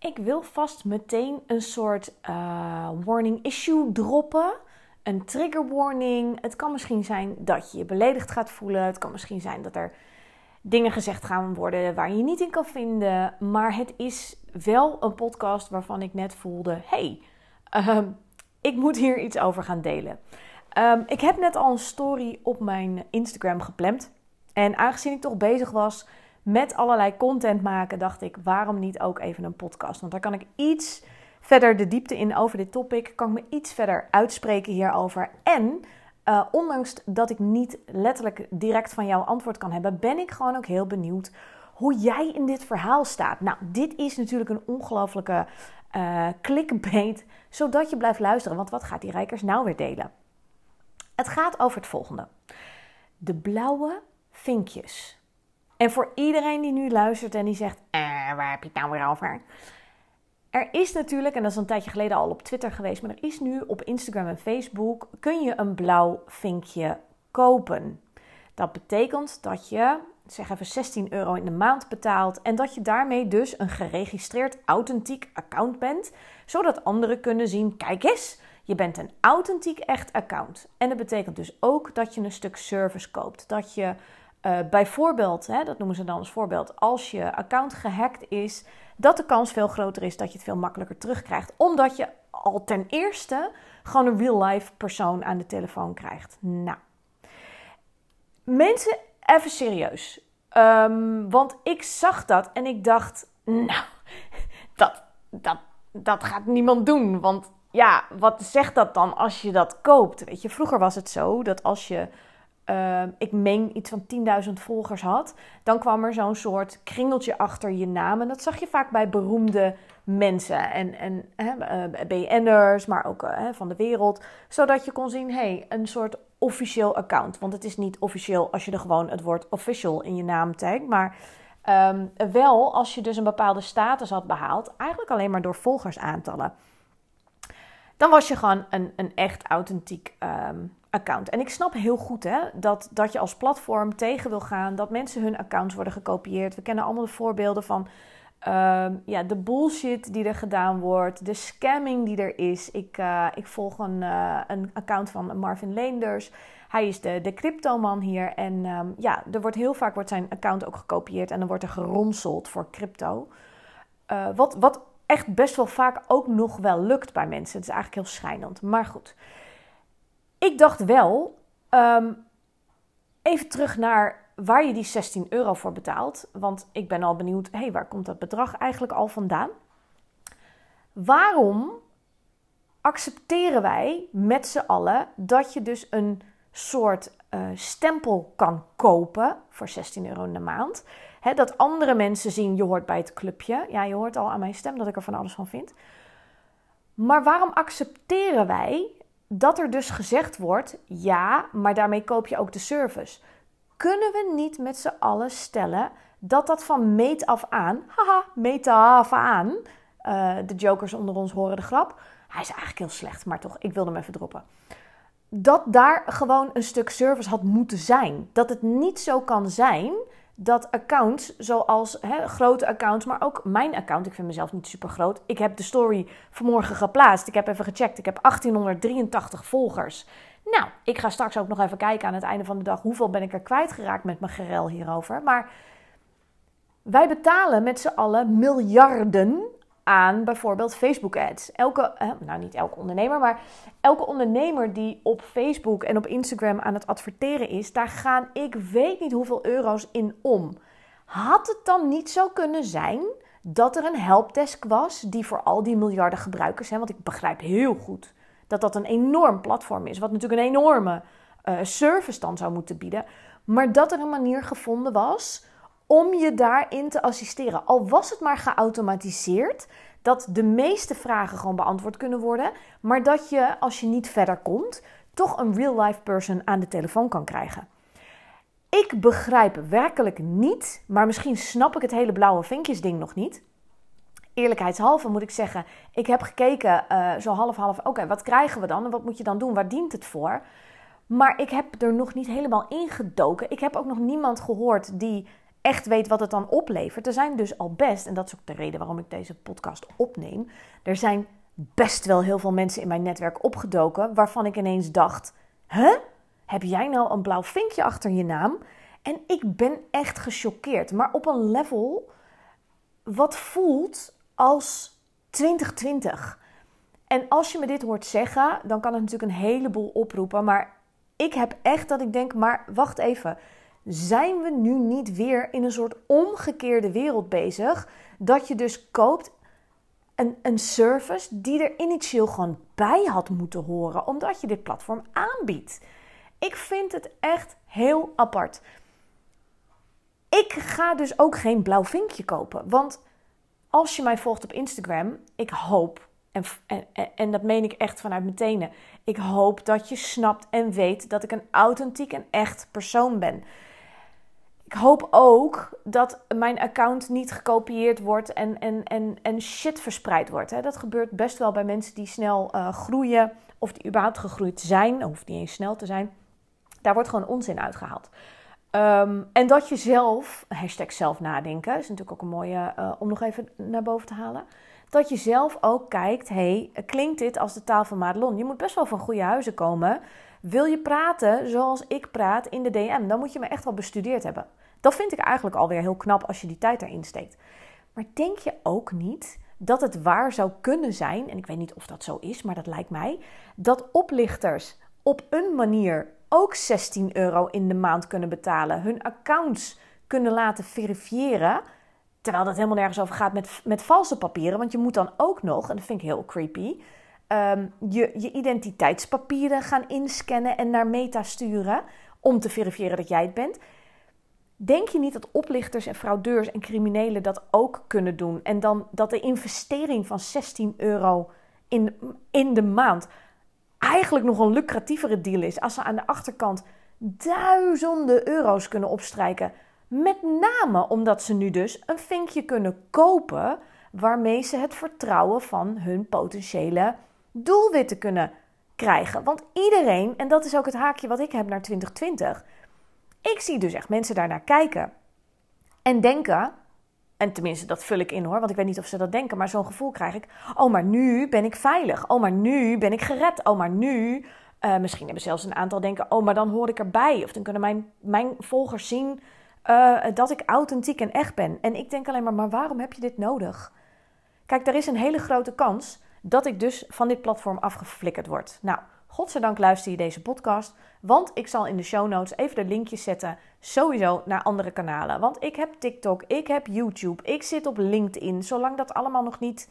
ik wil vast meteen een soort uh, warning issue droppen. Een trigger warning. Het kan misschien zijn dat je je beledigd gaat voelen. Het kan misschien zijn dat er dingen gezegd gaan worden waar je niet in kan vinden. Maar het is wel een podcast waarvan ik net voelde: hey, uh, ik moet hier iets over gaan delen. Um, ik heb net al een story op mijn Instagram gepland. En aangezien ik toch bezig was met allerlei content maken, dacht ik, waarom niet ook even een podcast? Want daar kan ik iets verder de diepte in over dit topic, kan ik me iets verder uitspreken hierover. En uh, ondanks dat ik niet letterlijk direct van jou antwoord kan hebben, ben ik gewoon ook heel benieuwd hoe jij in dit verhaal staat. Nou, dit is natuurlijk een ongelofelijke uh, clickbait, zodat je blijft luisteren. Want wat gaat die Rijkers nou weer delen? Het gaat over het volgende. De blauwe vinkjes. En voor iedereen die nu luistert en die zegt: eh, waar heb je het nou weer over? Er is natuurlijk, en dat is een tijdje geleden al op Twitter geweest, maar er is nu op Instagram en Facebook kun je een blauw vinkje kopen. Dat betekent dat je, zeg even 16 euro in de maand betaalt en dat je daarmee dus een geregistreerd authentiek account bent, zodat anderen kunnen zien: kijk eens, je bent een authentiek echt account. En dat betekent dus ook dat je een stuk service koopt, dat je uh, bijvoorbeeld, hè, dat noemen ze dan als voorbeeld, als je account gehackt is, dat de kans veel groter is dat je het veel makkelijker terugkrijgt. Omdat je al ten eerste gewoon een real-life persoon aan de telefoon krijgt. Nou, mensen, even serieus. Um, want ik zag dat en ik dacht, nou, dat, dat, dat gaat niemand doen. Want ja, wat zegt dat dan als je dat koopt? Weet je, vroeger was het zo dat als je uh, ik meen iets van 10.000 volgers had, dan kwam er zo'n soort kringeltje achter je naam. En dat zag je vaak bij beroemde mensen en, en uh, BN'ers, maar ook uh, van de wereld. Zodat je kon zien, hey, een soort officieel account. Want het is niet officieel als je er gewoon het woord official in je naam tagt. Maar um, wel als je dus een bepaalde status had behaald, eigenlijk alleen maar door volgersaantallen. Dan was je gewoon een, een echt authentiek um, account. En ik snap heel goed hè, dat, dat je als platform tegen wil gaan dat mensen hun accounts worden gekopieerd. We kennen allemaal de voorbeelden van uh, ja, de bullshit die er gedaan wordt, de scamming die er is. Ik, uh, ik volg een, uh, een account van Marvin Leenders. Hij is de, de cryptoman hier. En um, ja, er wordt heel vaak wordt zijn account ook gekopieerd en dan wordt er geronseld voor crypto. Uh, wat, wat echt best wel vaak ook nog wel lukt bij mensen. Het is eigenlijk heel schijnend. Maar goed. Ik dacht wel, um, even terug naar waar je die 16 euro voor betaalt. Want ik ben al benieuwd, hé, hey, waar komt dat bedrag eigenlijk al vandaan? Waarom accepteren wij met z'n allen dat je dus een soort uh, stempel kan kopen voor 16 euro in de maand? Dat andere mensen zien, je hoort bij het clubje. Ja, je hoort al aan mijn stem dat ik er van alles van vind. Maar waarom accepteren wij dat er dus gezegd wordt: ja, maar daarmee koop je ook de service. Kunnen we niet met z'n allen stellen dat dat van meet af aan, haha, meet af aan, uh, de jokers onder ons horen de grap. Hij is eigenlijk heel slecht, maar toch, ik wil hem even droppen. Dat daar gewoon een stuk service had moeten zijn. Dat het niet zo kan zijn dat accounts zoals hè, grote accounts, maar ook mijn account, ik vind mezelf niet super groot. Ik heb de story vanmorgen geplaatst. Ik heb even gecheckt. Ik heb 1883 volgers. Nou, ik ga straks ook nog even kijken aan het einde van de dag hoeveel ben ik er kwijtgeraakt met mijn gerel hierover. Maar wij betalen met z'n allen miljarden aan bijvoorbeeld Facebook ads. Elke, nou niet elke ondernemer, maar elke ondernemer die op Facebook en op Instagram aan het adverteren is, daar gaan ik weet niet hoeveel euro's in om. Had het dan niet zo kunnen zijn dat er een helpdesk was die voor al die miljarden gebruikers, hè, want ik begrijp heel goed dat dat een enorm platform is, wat natuurlijk een enorme uh, service dan zou moeten bieden, maar dat er een manier gevonden was om je daarin te assisteren. Al was het maar geautomatiseerd, dat de meeste vragen gewoon beantwoord kunnen worden, maar dat je als je niet verder komt, toch een real-life person aan de telefoon kan krijgen. Ik begrijp werkelijk niet, maar misschien snap ik het hele blauwe vinkjes ding nog niet. Eerlijkheidshalve moet ik zeggen, ik heb gekeken uh, zo half-half, oké, wat krijgen we dan en wat moet je dan doen, waar dient het voor? Maar ik heb er nog niet helemaal ingedoken. Ik heb ook nog niemand gehoord die echt weet wat het dan oplevert. Er zijn dus al best, en dat is ook de reden waarom ik deze podcast opneem, er zijn best wel heel veel mensen in mijn netwerk opgedoken waarvan ik ineens dacht: Huh? Heb jij nou een blauw vinkje achter je naam? En ik ben echt gechoqueerd, maar op een level wat voelt als 2020. En als je me dit hoort zeggen, dan kan het natuurlijk een heleboel oproepen. Maar ik heb echt dat ik denk, maar wacht even. Zijn we nu niet weer in een soort omgekeerde wereld bezig? Dat je dus koopt een, een service die er initieel gewoon bij had moeten horen, omdat je dit platform aanbiedt. Ik vind het echt heel apart. Ik ga dus ook geen blauw vinkje kopen. Want als je mij volgt op Instagram, ik hoop, en, en, en dat meen ik echt vanuit mijn tenen, ik hoop dat je snapt en weet dat ik een authentiek en echt persoon ben. Ik hoop ook dat mijn account niet gekopieerd wordt en, en, en, en shit verspreid wordt. Dat gebeurt best wel bij mensen die snel uh, groeien of die überhaupt gegroeid zijn, hoeft niet eens snel te zijn. Daar wordt gewoon onzin uitgehaald. Um, en dat je zelf, hashtag zelf nadenken, is natuurlijk ook een mooie uh, om nog even naar boven te halen. Dat je zelf ook kijkt, hey, klinkt dit als de taal van Madelon? Je moet best wel van goede huizen komen. Wil je praten zoals ik praat in de DM, dan moet je me echt wel bestudeerd hebben. Dat vind ik eigenlijk alweer heel knap als je die tijd erin steekt. Maar denk je ook niet dat het waar zou kunnen zijn, en ik weet niet of dat zo is, maar dat lijkt mij, dat oplichters op een manier ook 16 euro in de maand kunnen betalen, hun accounts kunnen laten verifiëren, terwijl dat helemaal nergens over gaat met, met valse papieren, want je moet dan ook nog, en dat vind ik heel creepy, ehm, je, je identiteitspapieren gaan inscannen en naar Meta sturen om te verifiëren dat jij het bent. Denk je niet dat oplichters en fraudeurs en criminelen dat ook kunnen doen? En dan dat de investering van 16 euro in, in de maand eigenlijk nog een lucratievere deal is als ze aan de achterkant duizenden euro's kunnen opstrijken. Met name omdat ze nu dus een vinkje kunnen kopen waarmee ze het vertrouwen van hun potentiële doelwitten kunnen krijgen. Want iedereen, en dat is ook het haakje wat ik heb naar 2020, ik zie dus echt mensen daarnaar kijken en denken: en tenminste, dat vul ik in hoor, want ik weet niet of ze dat denken, maar zo'n gevoel krijg ik. Oh, maar nu ben ik veilig. Oh, maar nu ben ik gered. Oh, maar nu. Uh, misschien hebben zelfs een aantal denken: oh, maar dan hoor ik erbij. Of dan kunnen mijn, mijn volgers zien uh, dat ik authentiek en echt ben. En ik denk alleen maar: maar waarom heb je dit nodig? Kijk, er is een hele grote kans dat ik dus van dit platform afgeflikkerd word. Nou, Godzijdank luister je deze podcast, want ik zal in de show notes even de linkjes zetten, sowieso naar andere kanalen. Want ik heb TikTok, ik heb YouTube, ik zit op LinkedIn. Zolang dat allemaal nog niet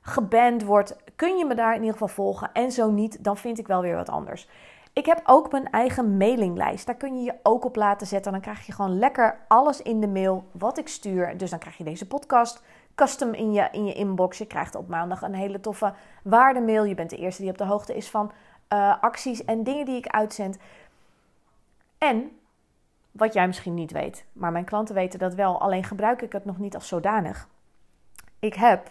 geband wordt, kun je me daar in ieder geval volgen. En zo niet, dan vind ik wel weer wat anders. Ik heb ook mijn eigen mailinglijst. Daar kun je je ook op laten zetten. Dan krijg je gewoon lekker alles in de mail wat ik stuur. Dus dan krijg je deze podcast custom in je, in je inbox. Je krijgt op maandag een hele toffe waardemail. Je bent de eerste die op de hoogte is van uh, acties en dingen die ik uitzend. En wat jij misschien niet weet, maar mijn klanten weten dat wel, alleen gebruik ik het nog niet als zodanig. Ik heb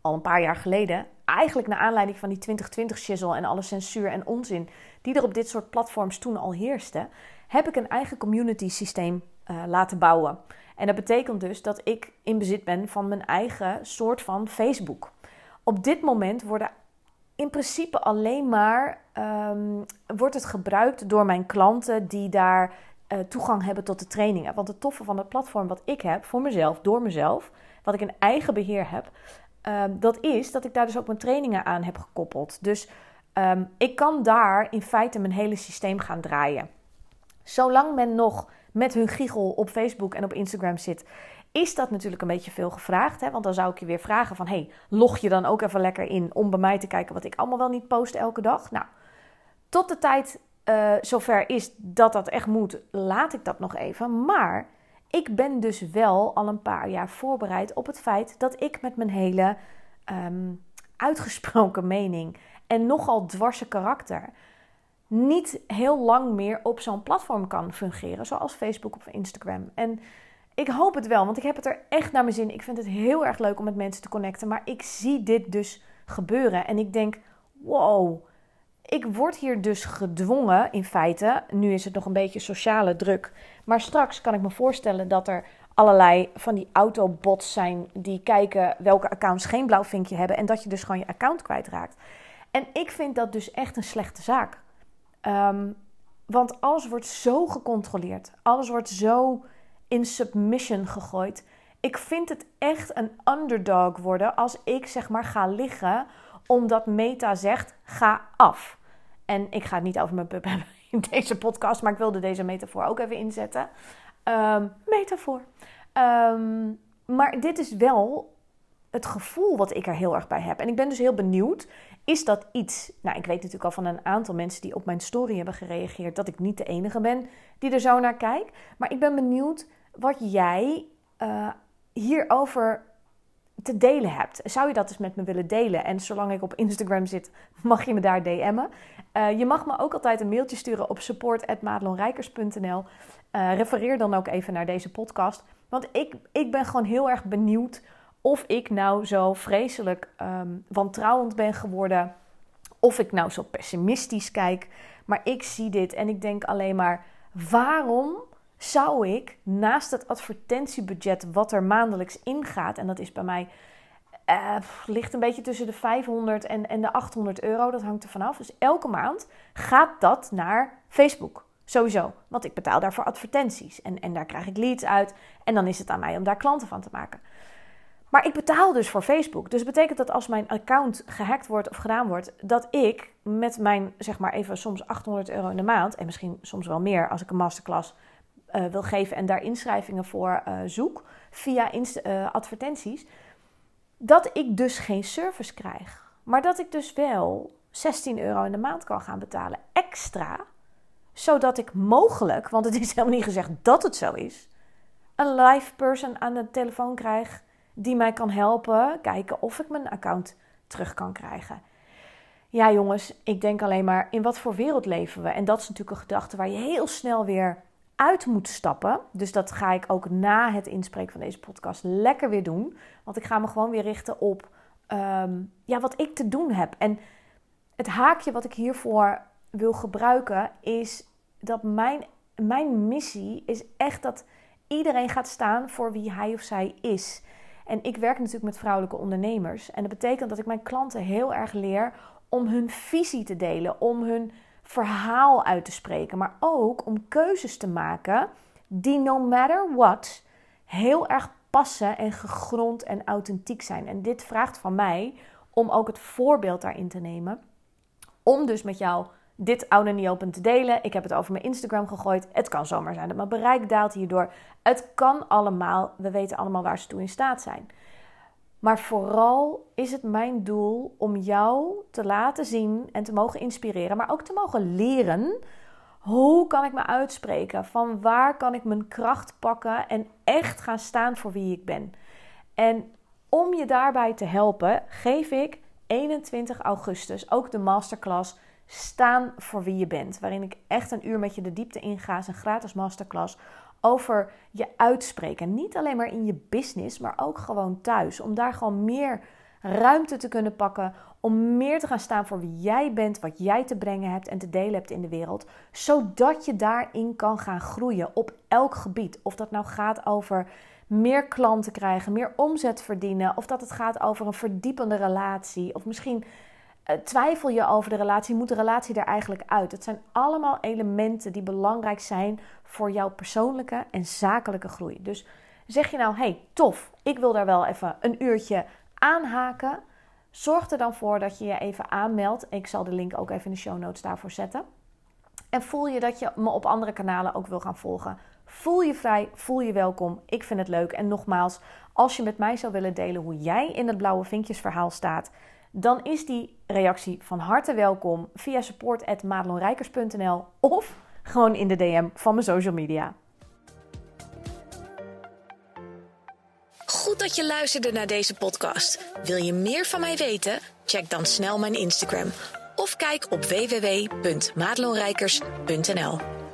al een paar jaar geleden, eigenlijk naar aanleiding van die 2020 shizzle en alle censuur en onzin die er op dit soort platforms toen al heerste, heb ik een eigen community systeem uh, laten bouwen. En dat betekent dus dat ik in bezit ben van mijn eigen soort van Facebook. Op dit moment worden in principe alleen maar um, wordt het gebruikt door mijn klanten die daar uh, toegang hebben tot de trainingen. Want het toffe van het platform wat ik heb voor mezelf, door mezelf, wat ik in eigen beheer heb, um, dat is dat ik daar dus ook mijn trainingen aan heb gekoppeld. Dus um, ik kan daar in feite mijn hele systeem gaan draaien. Zolang men nog met hun giegel op Facebook en op Instagram zit is dat natuurlijk een beetje veel gevraagd. Hè? Want dan zou ik je weer vragen van... hey, log je dan ook even lekker in om bij mij te kijken... wat ik allemaal wel niet post elke dag? Nou, tot de tijd uh, zover is dat dat echt moet... laat ik dat nog even. Maar ik ben dus wel al een paar jaar voorbereid op het feit... dat ik met mijn hele ehm, uitgesproken mening en nogal dwarse karakter niet heel lang meer op zo'n platform kan fungeren, zoals Facebook of Instagram. En ik hoop het wel, want ik heb het er echt naar mijn zin. Ik vind het heel erg leuk om met mensen te connecten, maar ik zie dit dus gebeuren en ik denk: wow, ik word hier dus gedwongen in feite. Nu is het nog een beetje sociale druk, maar straks kan ik me voorstellen dat er allerlei van die autobots zijn die kijken welke accounts geen blauw vinkje hebben en dat je dus gewoon je account kwijtraakt. En ik vind dat dus echt een slechte zaak. Um, want alles wordt zo gecontroleerd. Alles wordt zo in submission gegooid. Ik vind het echt een underdog worden als ik zeg maar ga liggen omdat Meta zegt ga af. En ik ga het niet over mijn pub hebben in deze podcast, maar ik wilde deze metafoor ook even inzetten. Um, metafoor. Um, maar dit is wel het gevoel wat ik er heel erg bij heb. En ik ben dus heel benieuwd. Is dat iets? Nou, ik weet natuurlijk al van een aantal mensen die op mijn story hebben gereageerd dat ik niet de enige ben die er zo naar kijkt. Maar ik ben benieuwd wat jij uh, hierover te delen hebt. Zou je dat eens met me willen delen? En zolang ik op Instagram zit, mag je me daar DM'en. Uh, je mag me ook altijd een mailtje sturen op support.madelonrijkers.nl. Uh, eh, refereer dan ook even naar deze podcast. Want ik, ik ben gewoon heel erg benieuwd of ik nou zo vreselijk um, wantrouwend ben geworden. Of ik nou zo pessimistisch kijk. Maar ik zie dit en ik denk alleen maar: waarom zou ik naast het advertentiebudget wat er maandelijks ingaat, en dat is bij mij. Uh, ligt een beetje tussen de 500 en, en de 800 euro. Dat hangt er vanaf. Dus elke maand gaat dat naar Facebook. Sowieso. Want ik betaal daarvoor advertenties. En, en daar krijg ik leads uit. En dan is het aan mij om daar klanten van te maken. Maar ik betaal dus voor Facebook. Dus betekent dat als mijn account gehackt wordt of gedaan wordt, dat ik met mijn, zeg maar even soms 800 euro in de maand, en misschien soms wel meer als ik een masterclass uh, wil geven en daar inschrijvingen voor uh, zoek via uh, advertenties, dat ik dus geen service krijg. Maar dat ik dus wel 16 euro in de maand kan gaan betalen extra, zodat ik mogelijk, want het is helemaal niet gezegd dat het zo is, een live person aan de telefoon krijg die mij kan helpen kijken of ik mijn account terug kan krijgen. Ja, jongens, ik denk alleen maar in wat voor wereld leven we? En dat is natuurlijk een gedachte waar je heel snel weer uit moet stappen. Dus dat ga ik ook na het inspreken van deze podcast lekker weer doen. Want ik ga me gewoon weer richten op ehm, ja, wat ik te doen heb. En het haakje wat ik hiervoor wil gebruiken is dat mijn, mijn missie is echt dat iedereen gaat staan voor wie hij of zij is. En ik werk natuurlijk met vrouwelijke ondernemers. En dat betekent dat ik mijn klanten heel erg leer om hun visie te delen, om hun verhaal uit te spreken, maar ook om keuzes te maken die no matter what heel erg passen en gegrond en authentiek zijn. En dit vraagt van mij om ook het voorbeeld daarin te nemen. Om dus met jou dit oude niet open te delen. Ik heb het over mijn Instagram gegooid. Het kan zomaar zijn dat mijn bereik daalt hierdoor. Het kan allemaal. We weten allemaal waar ze toe in staat zijn. Maar vooral is het mijn doel om jou te laten zien en te mogen inspireren, maar ook te mogen leren. Hoe kan ik me uitspreken? Van waar kan ik mijn kracht pakken en echt gaan staan voor wie ik ben? En om je daarbij te helpen, geef ik 21 augustus ook de masterclass Staan voor wie je bent. Waarin ik echt een uur met je de diepte inga. een gratis masterclass over je uitspreken. Niet alleen maar in je business, maar ook gewoon thuis. Om daar gewoon meer ruimte te kunnen pakken. Om meer te gaan staan voor wie jij bent, wat jij te brengen hebt en te delen hebt in de wereld. Zodat je daarin kan gaan groeien op elk gebied. Of dat nou gaat over meer klanten krijgen, meer omzet verdienen. Of dat het gaat over een verdiepende relatie. Of misschien twijfel je over de relatie, moet de relatie er eigenlijk uit? Het zijn allemaal elementen die belangrijk zijn voor jouw persoonlijke en zakelijke groei. Dus zeg je nou, hey, tof, ik wil daar wel even een uurtje aanhaken. Zorg er dan voor dat je je even aanmeldt. Ik zal de link ook even in de show notes daarvoor zetten. En voel je dat je me op andere kanalen ook wil gaan volgen. Voel je vrij, voel je welkom. Ik vind het leuk. En nogmaals, als je met mij zou willen delen hoe jij in het blauwe vinkjesverhaal staat, dan is die reactie van harte welkom via support.madelonrijkers.nl of gewoon in de DM van mijn social media. Goed dat je luisterde naar deze podcast. Wil je meer van mij weten? Check dan snel mijn Instagram of kijk op www.madelonrijkers.nl.